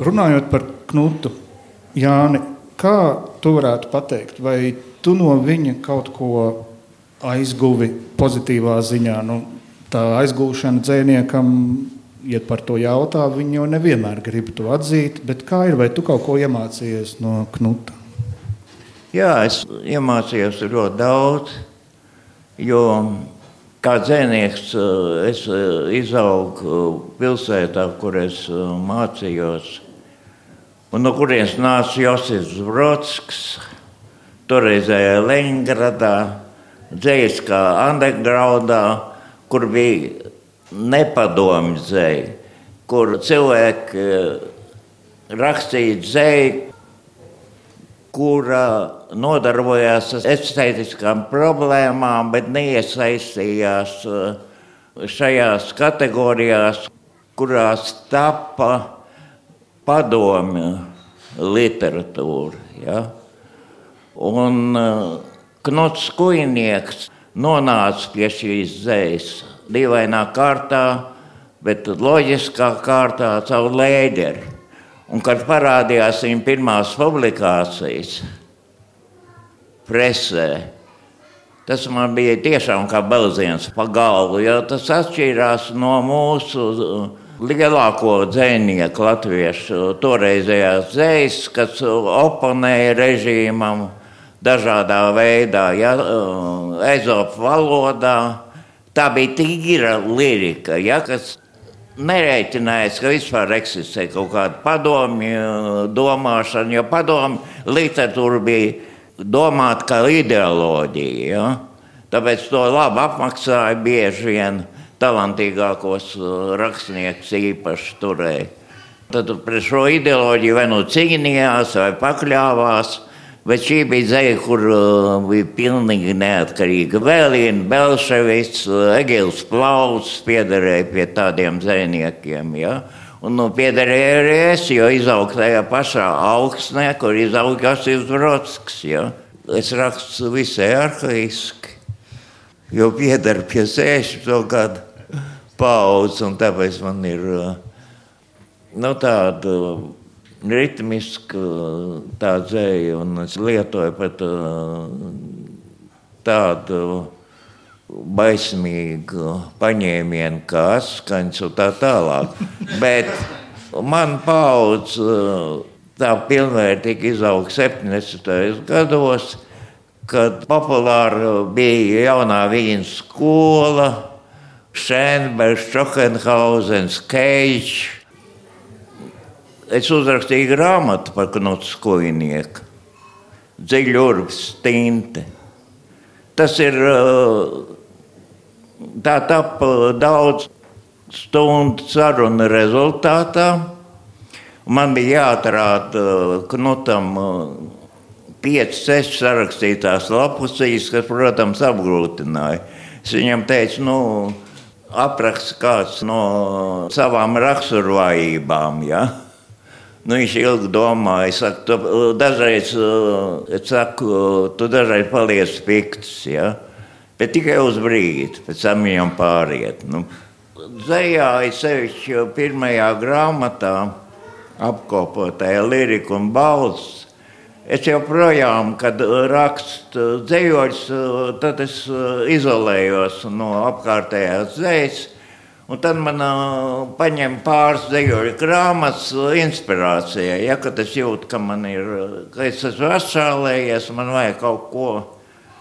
Runājot par Knutu, Jāni, kā tu varētu pateikt, vai tu no viņa kaut ko aizguvi pozitīvā ziņā? Nu, tā aizgūšana dzēniekam, ja par to jautā, viņi jau nevienmēr grib to atzīt, bet kā ir, vai tu kaut ko iemācījies no Knuta? Jā, es iemācījos ļoti daudz, jo kā dzēnieks es izaugu pilsētā, kur es mācījos un no kurienes nāca Josifs Brodskis, toreizējā Leņģeradā, Dzējiskā undergroundā, kur bija nepadomju dzēja, kur cilvēki eh, rakstīja dzēju, kura nodarbojās ar estētiskām problēmām, bet neiesaistījās eh, šajās kategorijās, kurās tapa padomju literatūra. Ja? Un uh, Knots Kujnieks nonāca pie šīs zējas dīvainā kārtā, bet loģiskā kārtā caur lēģeri. Un, kad parādījās viņa pirmās publikācijas presē, tas man bija tiešām kā belziens pa galvu, jo tas atšķīrās no mūsu lielāko dzinieku latviešu toreizējās dzējas, kas oponēja režīmam dažādā veidā, ja, ezopu valodā. Tā bija tīra lirika, ja, kas nereiķinājās, ka vispār eksistē kaut kāda padomju domāšana, jo padomju literatūra bija domāta kā ideoloģija. Ja. Tāpēc to labi apmaksāja bieži vien talantīgākos uh, rakstniekus īpaši turēja. Tad pret šo ideoloģiju vai nu cīnījās, vai pakļāvās. Bet šī bija zeja, kur uh, bija pilnīgi neatkarīga. Vēl viena Belševics, uh, Egils Plauts piederēja pie tādiem zvejniekiem. Ja? Un nu, piederēja arī es, jo izaugu tajā pašā augstnē, kur izauga Jasīs Brodskis. Ja? Es rakstu visai arhaiski, jo pieder pie 60 gadu paudze, un tāpēc man ir nu, tāda ritmiska tā dzēja, un es lietoju pat tādu baismīgu paņēmienu, kā atskaņas un tā tālāk. Bet man paudze tā pilnvērtīgi izauga 70. gados, kad populāra bija jaunā vīna skola, Šēnbergs, Šokenhauzens, Keļš. Es uzrakstīju grāmatu par Knuts Kojnieku, Dziļurbs, Tinte. Tas ir tā tapa daudz stundu sarunu rezultātā. Man bija jāatrāda Knutam 5-6 sarakstītās lapusīs, kas, protams, apgrūtināja. Es viņam teicu, nu, apraksta kāds no savām raksturvājībām. Ja? Nu, viņš ilgi domāja, saku, tu, dažreiz, es saku, tu dažreiz paliec pikts, ja? bet tikai uz brīdi, pēc tam viņam pāriet. Nu, Zajā ir sevišķi pirmajā grāmatā apkopotajā lirika un balss Es joprojām, kad rakstu dzējoļus, tad es izolējos no apkārtējās dzējas. Un tad man paņem pāris dzējoļu grāmatas inspirācijai. Ja, kad es jūtu, ka ir, ka es esmu atšālējies, man vajag kaut ko,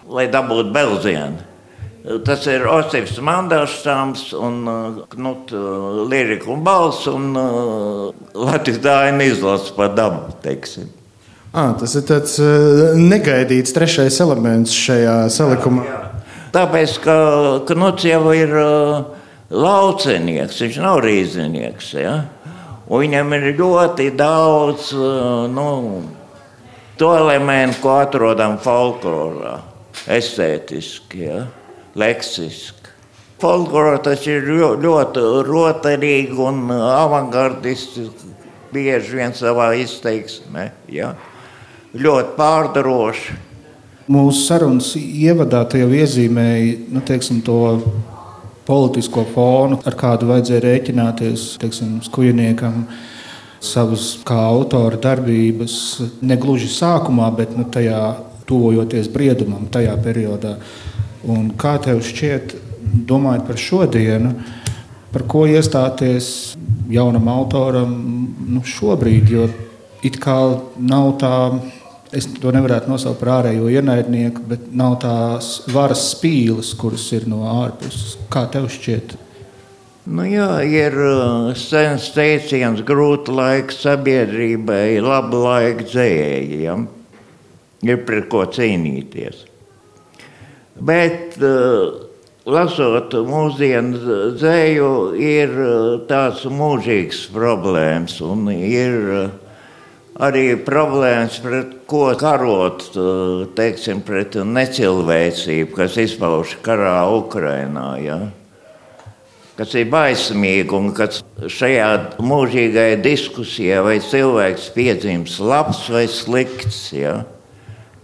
lai dabūtu belzienu. Tas ir Osips Mandelstāms un Knut Lirika un Bals un Latvijas Dāņu izlases par dabu, teiksim. À, tas ir tāds negaidīts trešais elements šajā salikumā. Jā, jā. Tāpēc, ka Knuts jau ir laucenieks, viņš nav rīznieks. Ja? Un viņam ir ļoti daudz nu, to elementu, ko atrodam folklorā, estētiski, ja? leksiski. Folklorā tas ir ļoti rotaļīgi un avangardistiski, bieži vien savā izteiksmē. Ja? Ļoti pārdaroši. Mūsu sarunas ievadā jau iezīmēja nu, teiksim, to politisko fonu, ar kādu vajadzēja rēķināties teiksim, skujniekam. savas kā autora darbības negluži sākumā, bet nu, tajā tuvojoties briedumam, tajā periodā. Un kā tev šķiet, domājot par šodienu, par ko iestāties jaunam autoram nu, šobrīd? Jo it kā nav tā Es to nevarētu nosaukt par ārējo ienaidnieku, bet nav tās varas spīles, kuras ir no ārpuses. Kā tev šķiet? Nu jā, ir uh, sens teiciens, grūti laiki sabiedrībai, labi laiki dzējējiem. Ir pret ko cīnīties. Bet, uh, lasot mūsdienu dzēju, ir uh, tāds mūžīgs problēmas un ir arī problēmas, pret ko karot, teiksim, pret necilvēcību, kas izpauž karā Ukrainā. Ja? Kas ir baismīgi un kas šajā mūžīgajā diskusijā, vai cilvēks piedzims labs vai slikts, ja?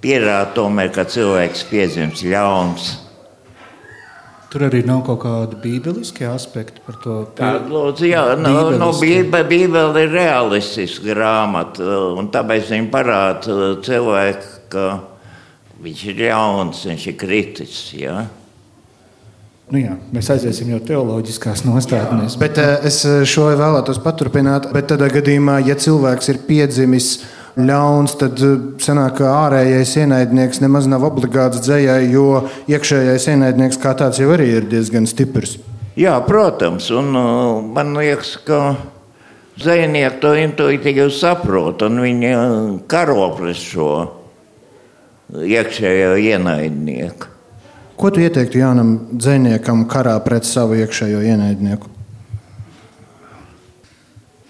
pierāda tomēr, ka cilvēks piedzims ļauns. Tur arī nav kaut kāda bībeliska aspekta par to. Tāda lūdzu, jā, no, no bībele, bībele ir realistiska grāmata, un tāpēc viņa parāda cilvēku, ka viņš ir jauns, viņš ir kritis. Jā. Nu jā, mēs aiziesim jau teoloģiskās nostādnēs. Bet es šo vēlētos paturpināt. Bet tādā gadījumā, ja cilvēks ir piedzimis ļauns, tad eh, sanāk, ka ārējais ienaidnieks nemaz nav obligāts dzējai, jo iekšējais ienaidnieks kā tāds jau arī ir diezgan stiprs. Jā, protams, un uh, man liekas, ka zvejnieki to intuitīvi saprot, un viņi uh, karo pret šo iekšējo ienaidnieku. Ko tu ieteiktu jaunam dziniekam karā pret savu iekšējo ienaidnieku?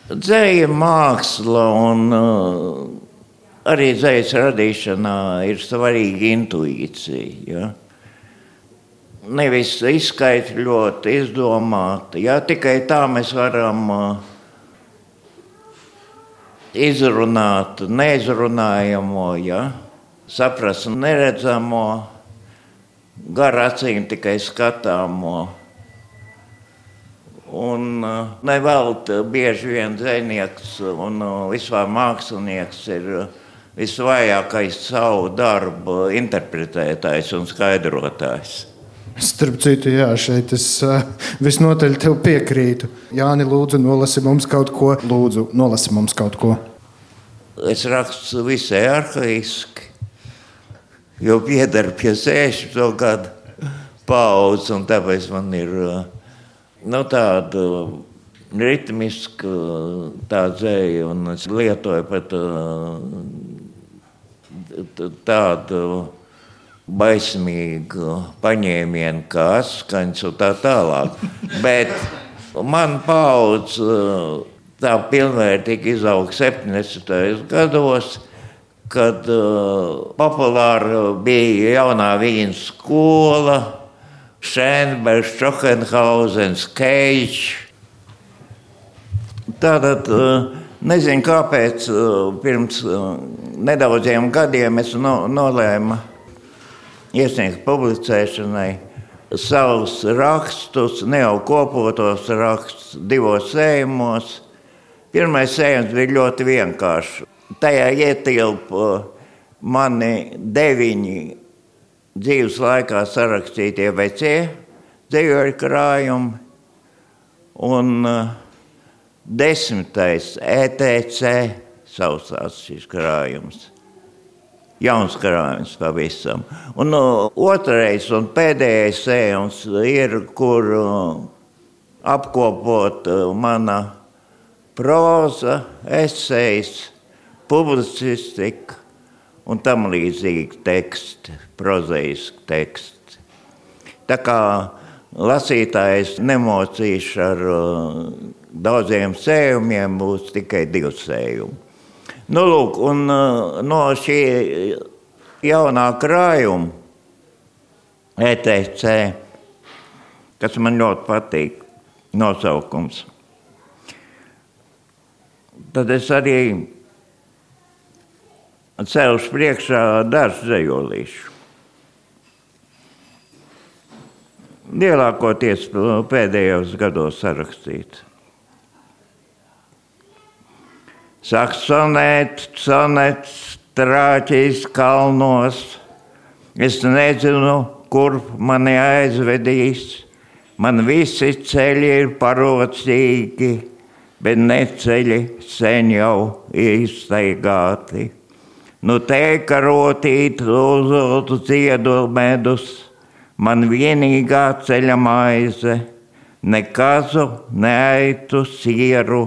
Dzēja māksla un uh, arī dzējas radīšanā ir svarīga intuīcija. Ja? Nevis izskaidrot, izdomāt. Ja? Tikai tā mēs varam uh, izrunāt neizrunājamo, ja? saprast neredzamo, gar acīm tikai skatāmo. Un uh, nevelti bieži vien dzinieks un uh, vispār mākslinieks ir uh, visvājākais savu darbu interpretētājs un skaidrotājs. Starp citu, jā, šeit es visnotaļ tev piekrītu. Jāni, lūdzu, nolasi mums kaut ko. Lūdzu, nolasi mums kaut ko. Es rakstu visai arhaiski, jo pieder pie 60 gadu paudzes, un tāpēc man ir uh, nu, tāda ritmiska tā dzēja, un es lietoju pat tādu baismīgu paņēmienu, kā atskaņas un tā tālāk. Bet man paudze tā pilnvērtīgi izauga 70. gados, kad uh, populāra bija jaunā viņa skola Šēnbergs, Šohenhauzens, Keits. Tātad nezinu, kāpēc pirms nedaudziem gadiem es no, nolēmu iesniegt publicēšanai savus rakstus, jau kopotos rakstus, divos sējumos. Pirmais sējums bija ļoti vienkāršs. Tajā ietilpa mani deviņi dzīves laikā sarakstītie vecie dzīvoļu krājumi un uh, desmitais ETC saucās šis krājums. Jauns krājums pavisam. Un uh, otrais un pēdējais sējums ir, kur uh, apkopot mana proza, esejas, publicistika un tam līdzīgi teksti, prozaiski teksti. Tā kā lasītājs nemocīs ar uh, daudziem sējumiem, būs tikai divi sējumi. Nu, lūk, un, uh, no šī jaunā krājuma, ETC, kas man ļoti patīk, nosaukums, tad es arī celšu priekšā dažus zejolīšus. Lielākoties pēdējos gados sarakstīt. Sāk sonēt, trāķīs kalnos. Es nezinu, kur mani aizvedīs. Man visi ceļi ir parocīgi, bet neceļi sen jau izstaigāti. Nu, te karotīt, uzotu ziedu medus, man vienīgā ceļa maize, ne kazu, ne aitu sieru,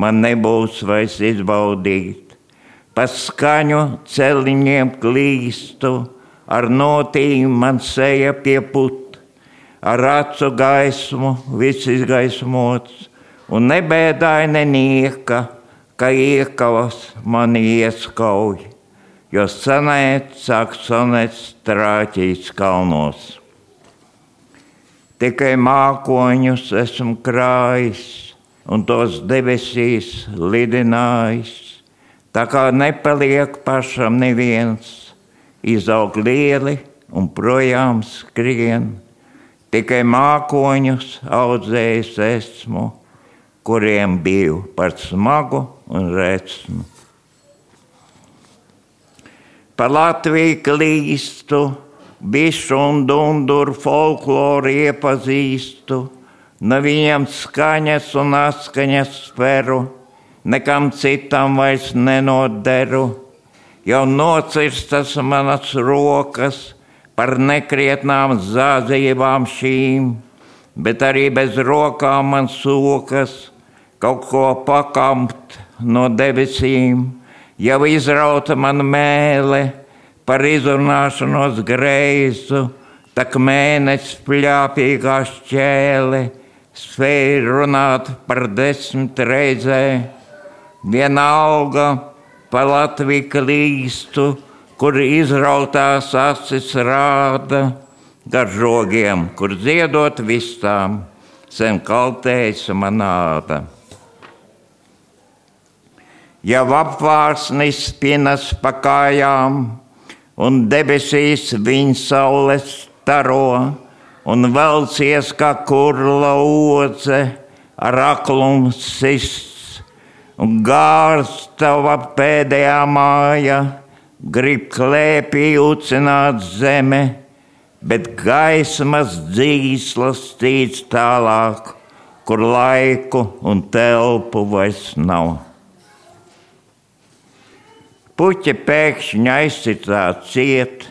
man nebūs vairs izbaudīt. Pa skaņu celiņiem klīstu, ar notīm man seja pie putu ar acu gaismu, viss izgaismots, un nebēdāja nenieka, ka iekavas mani ieskauj, jo sanēt sāk sonēt strāķīs kalnos. Tikai mākoņus esmu krājis un tos debesīs lidinājis, tā kā nepaliek pašam neviens, izaug lieli un projām skrien Tikai mākoņus audzējis esmu, kuriem biju par smagu un redzmu. Pa Latviju klīstu, bišu un dunduru folkloru iepazīstu, no viņiem skaņas un askaņas speru, nekam citam vairs nenoderu, jau nocirstas manas rokas par nekrietnām zādzībām šīm, bet arī bez rokām man sokas kaut ko pakamt no debesīm, jau izrauta man mēlē par izrunāšanos greizu, tak mēnesis pļāpīgā šķēle spēja runāt par desmit reizē, vienalga pa Latviju klīstu kur izrautās acis rāda gar žogiem, kur dziedot vistām, sen kaltējas manāda. Jau apvārsnis pinas pa kājām, un debesīs viņa saules staro, un velcies kā kurla oce ar aklumu sists, un gārs tava pēdējā māja grib klēpī ucināt zeme, bet gaismas dzīslas tīc tālāk, kur laiku un telpu vairs nav. Puķi pēkšņi aizsitā ciet,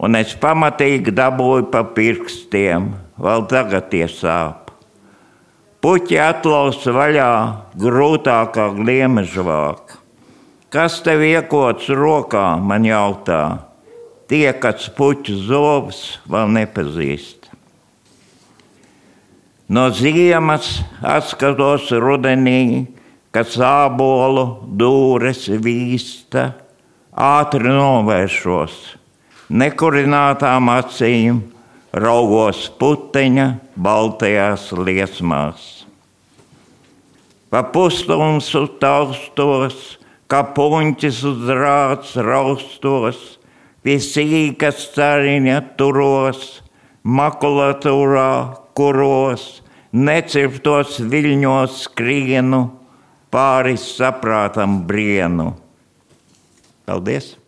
un es pamatīgi dabūju pa pirkstiem, vēl tagad tie sāp. Puķi atlausa vaļā grūtākā gliemežvāka. Kas tev iekots rokā, man jautā? Tie, kas puķu zobus vēl nepazīst. No ziemas atskatos rudenī, kas ābolu dūres vīsta, ātri novēršos, nekurinātām acīm, raugos puteņa baltajās liesmās. Pa pustumsu taustos, kā puņķis uz rāts raustos, pie sīkas cariņa turos, makulatūrā kuros, necirptos viļņos skrienu, pāris saprātam brienu. Paldies!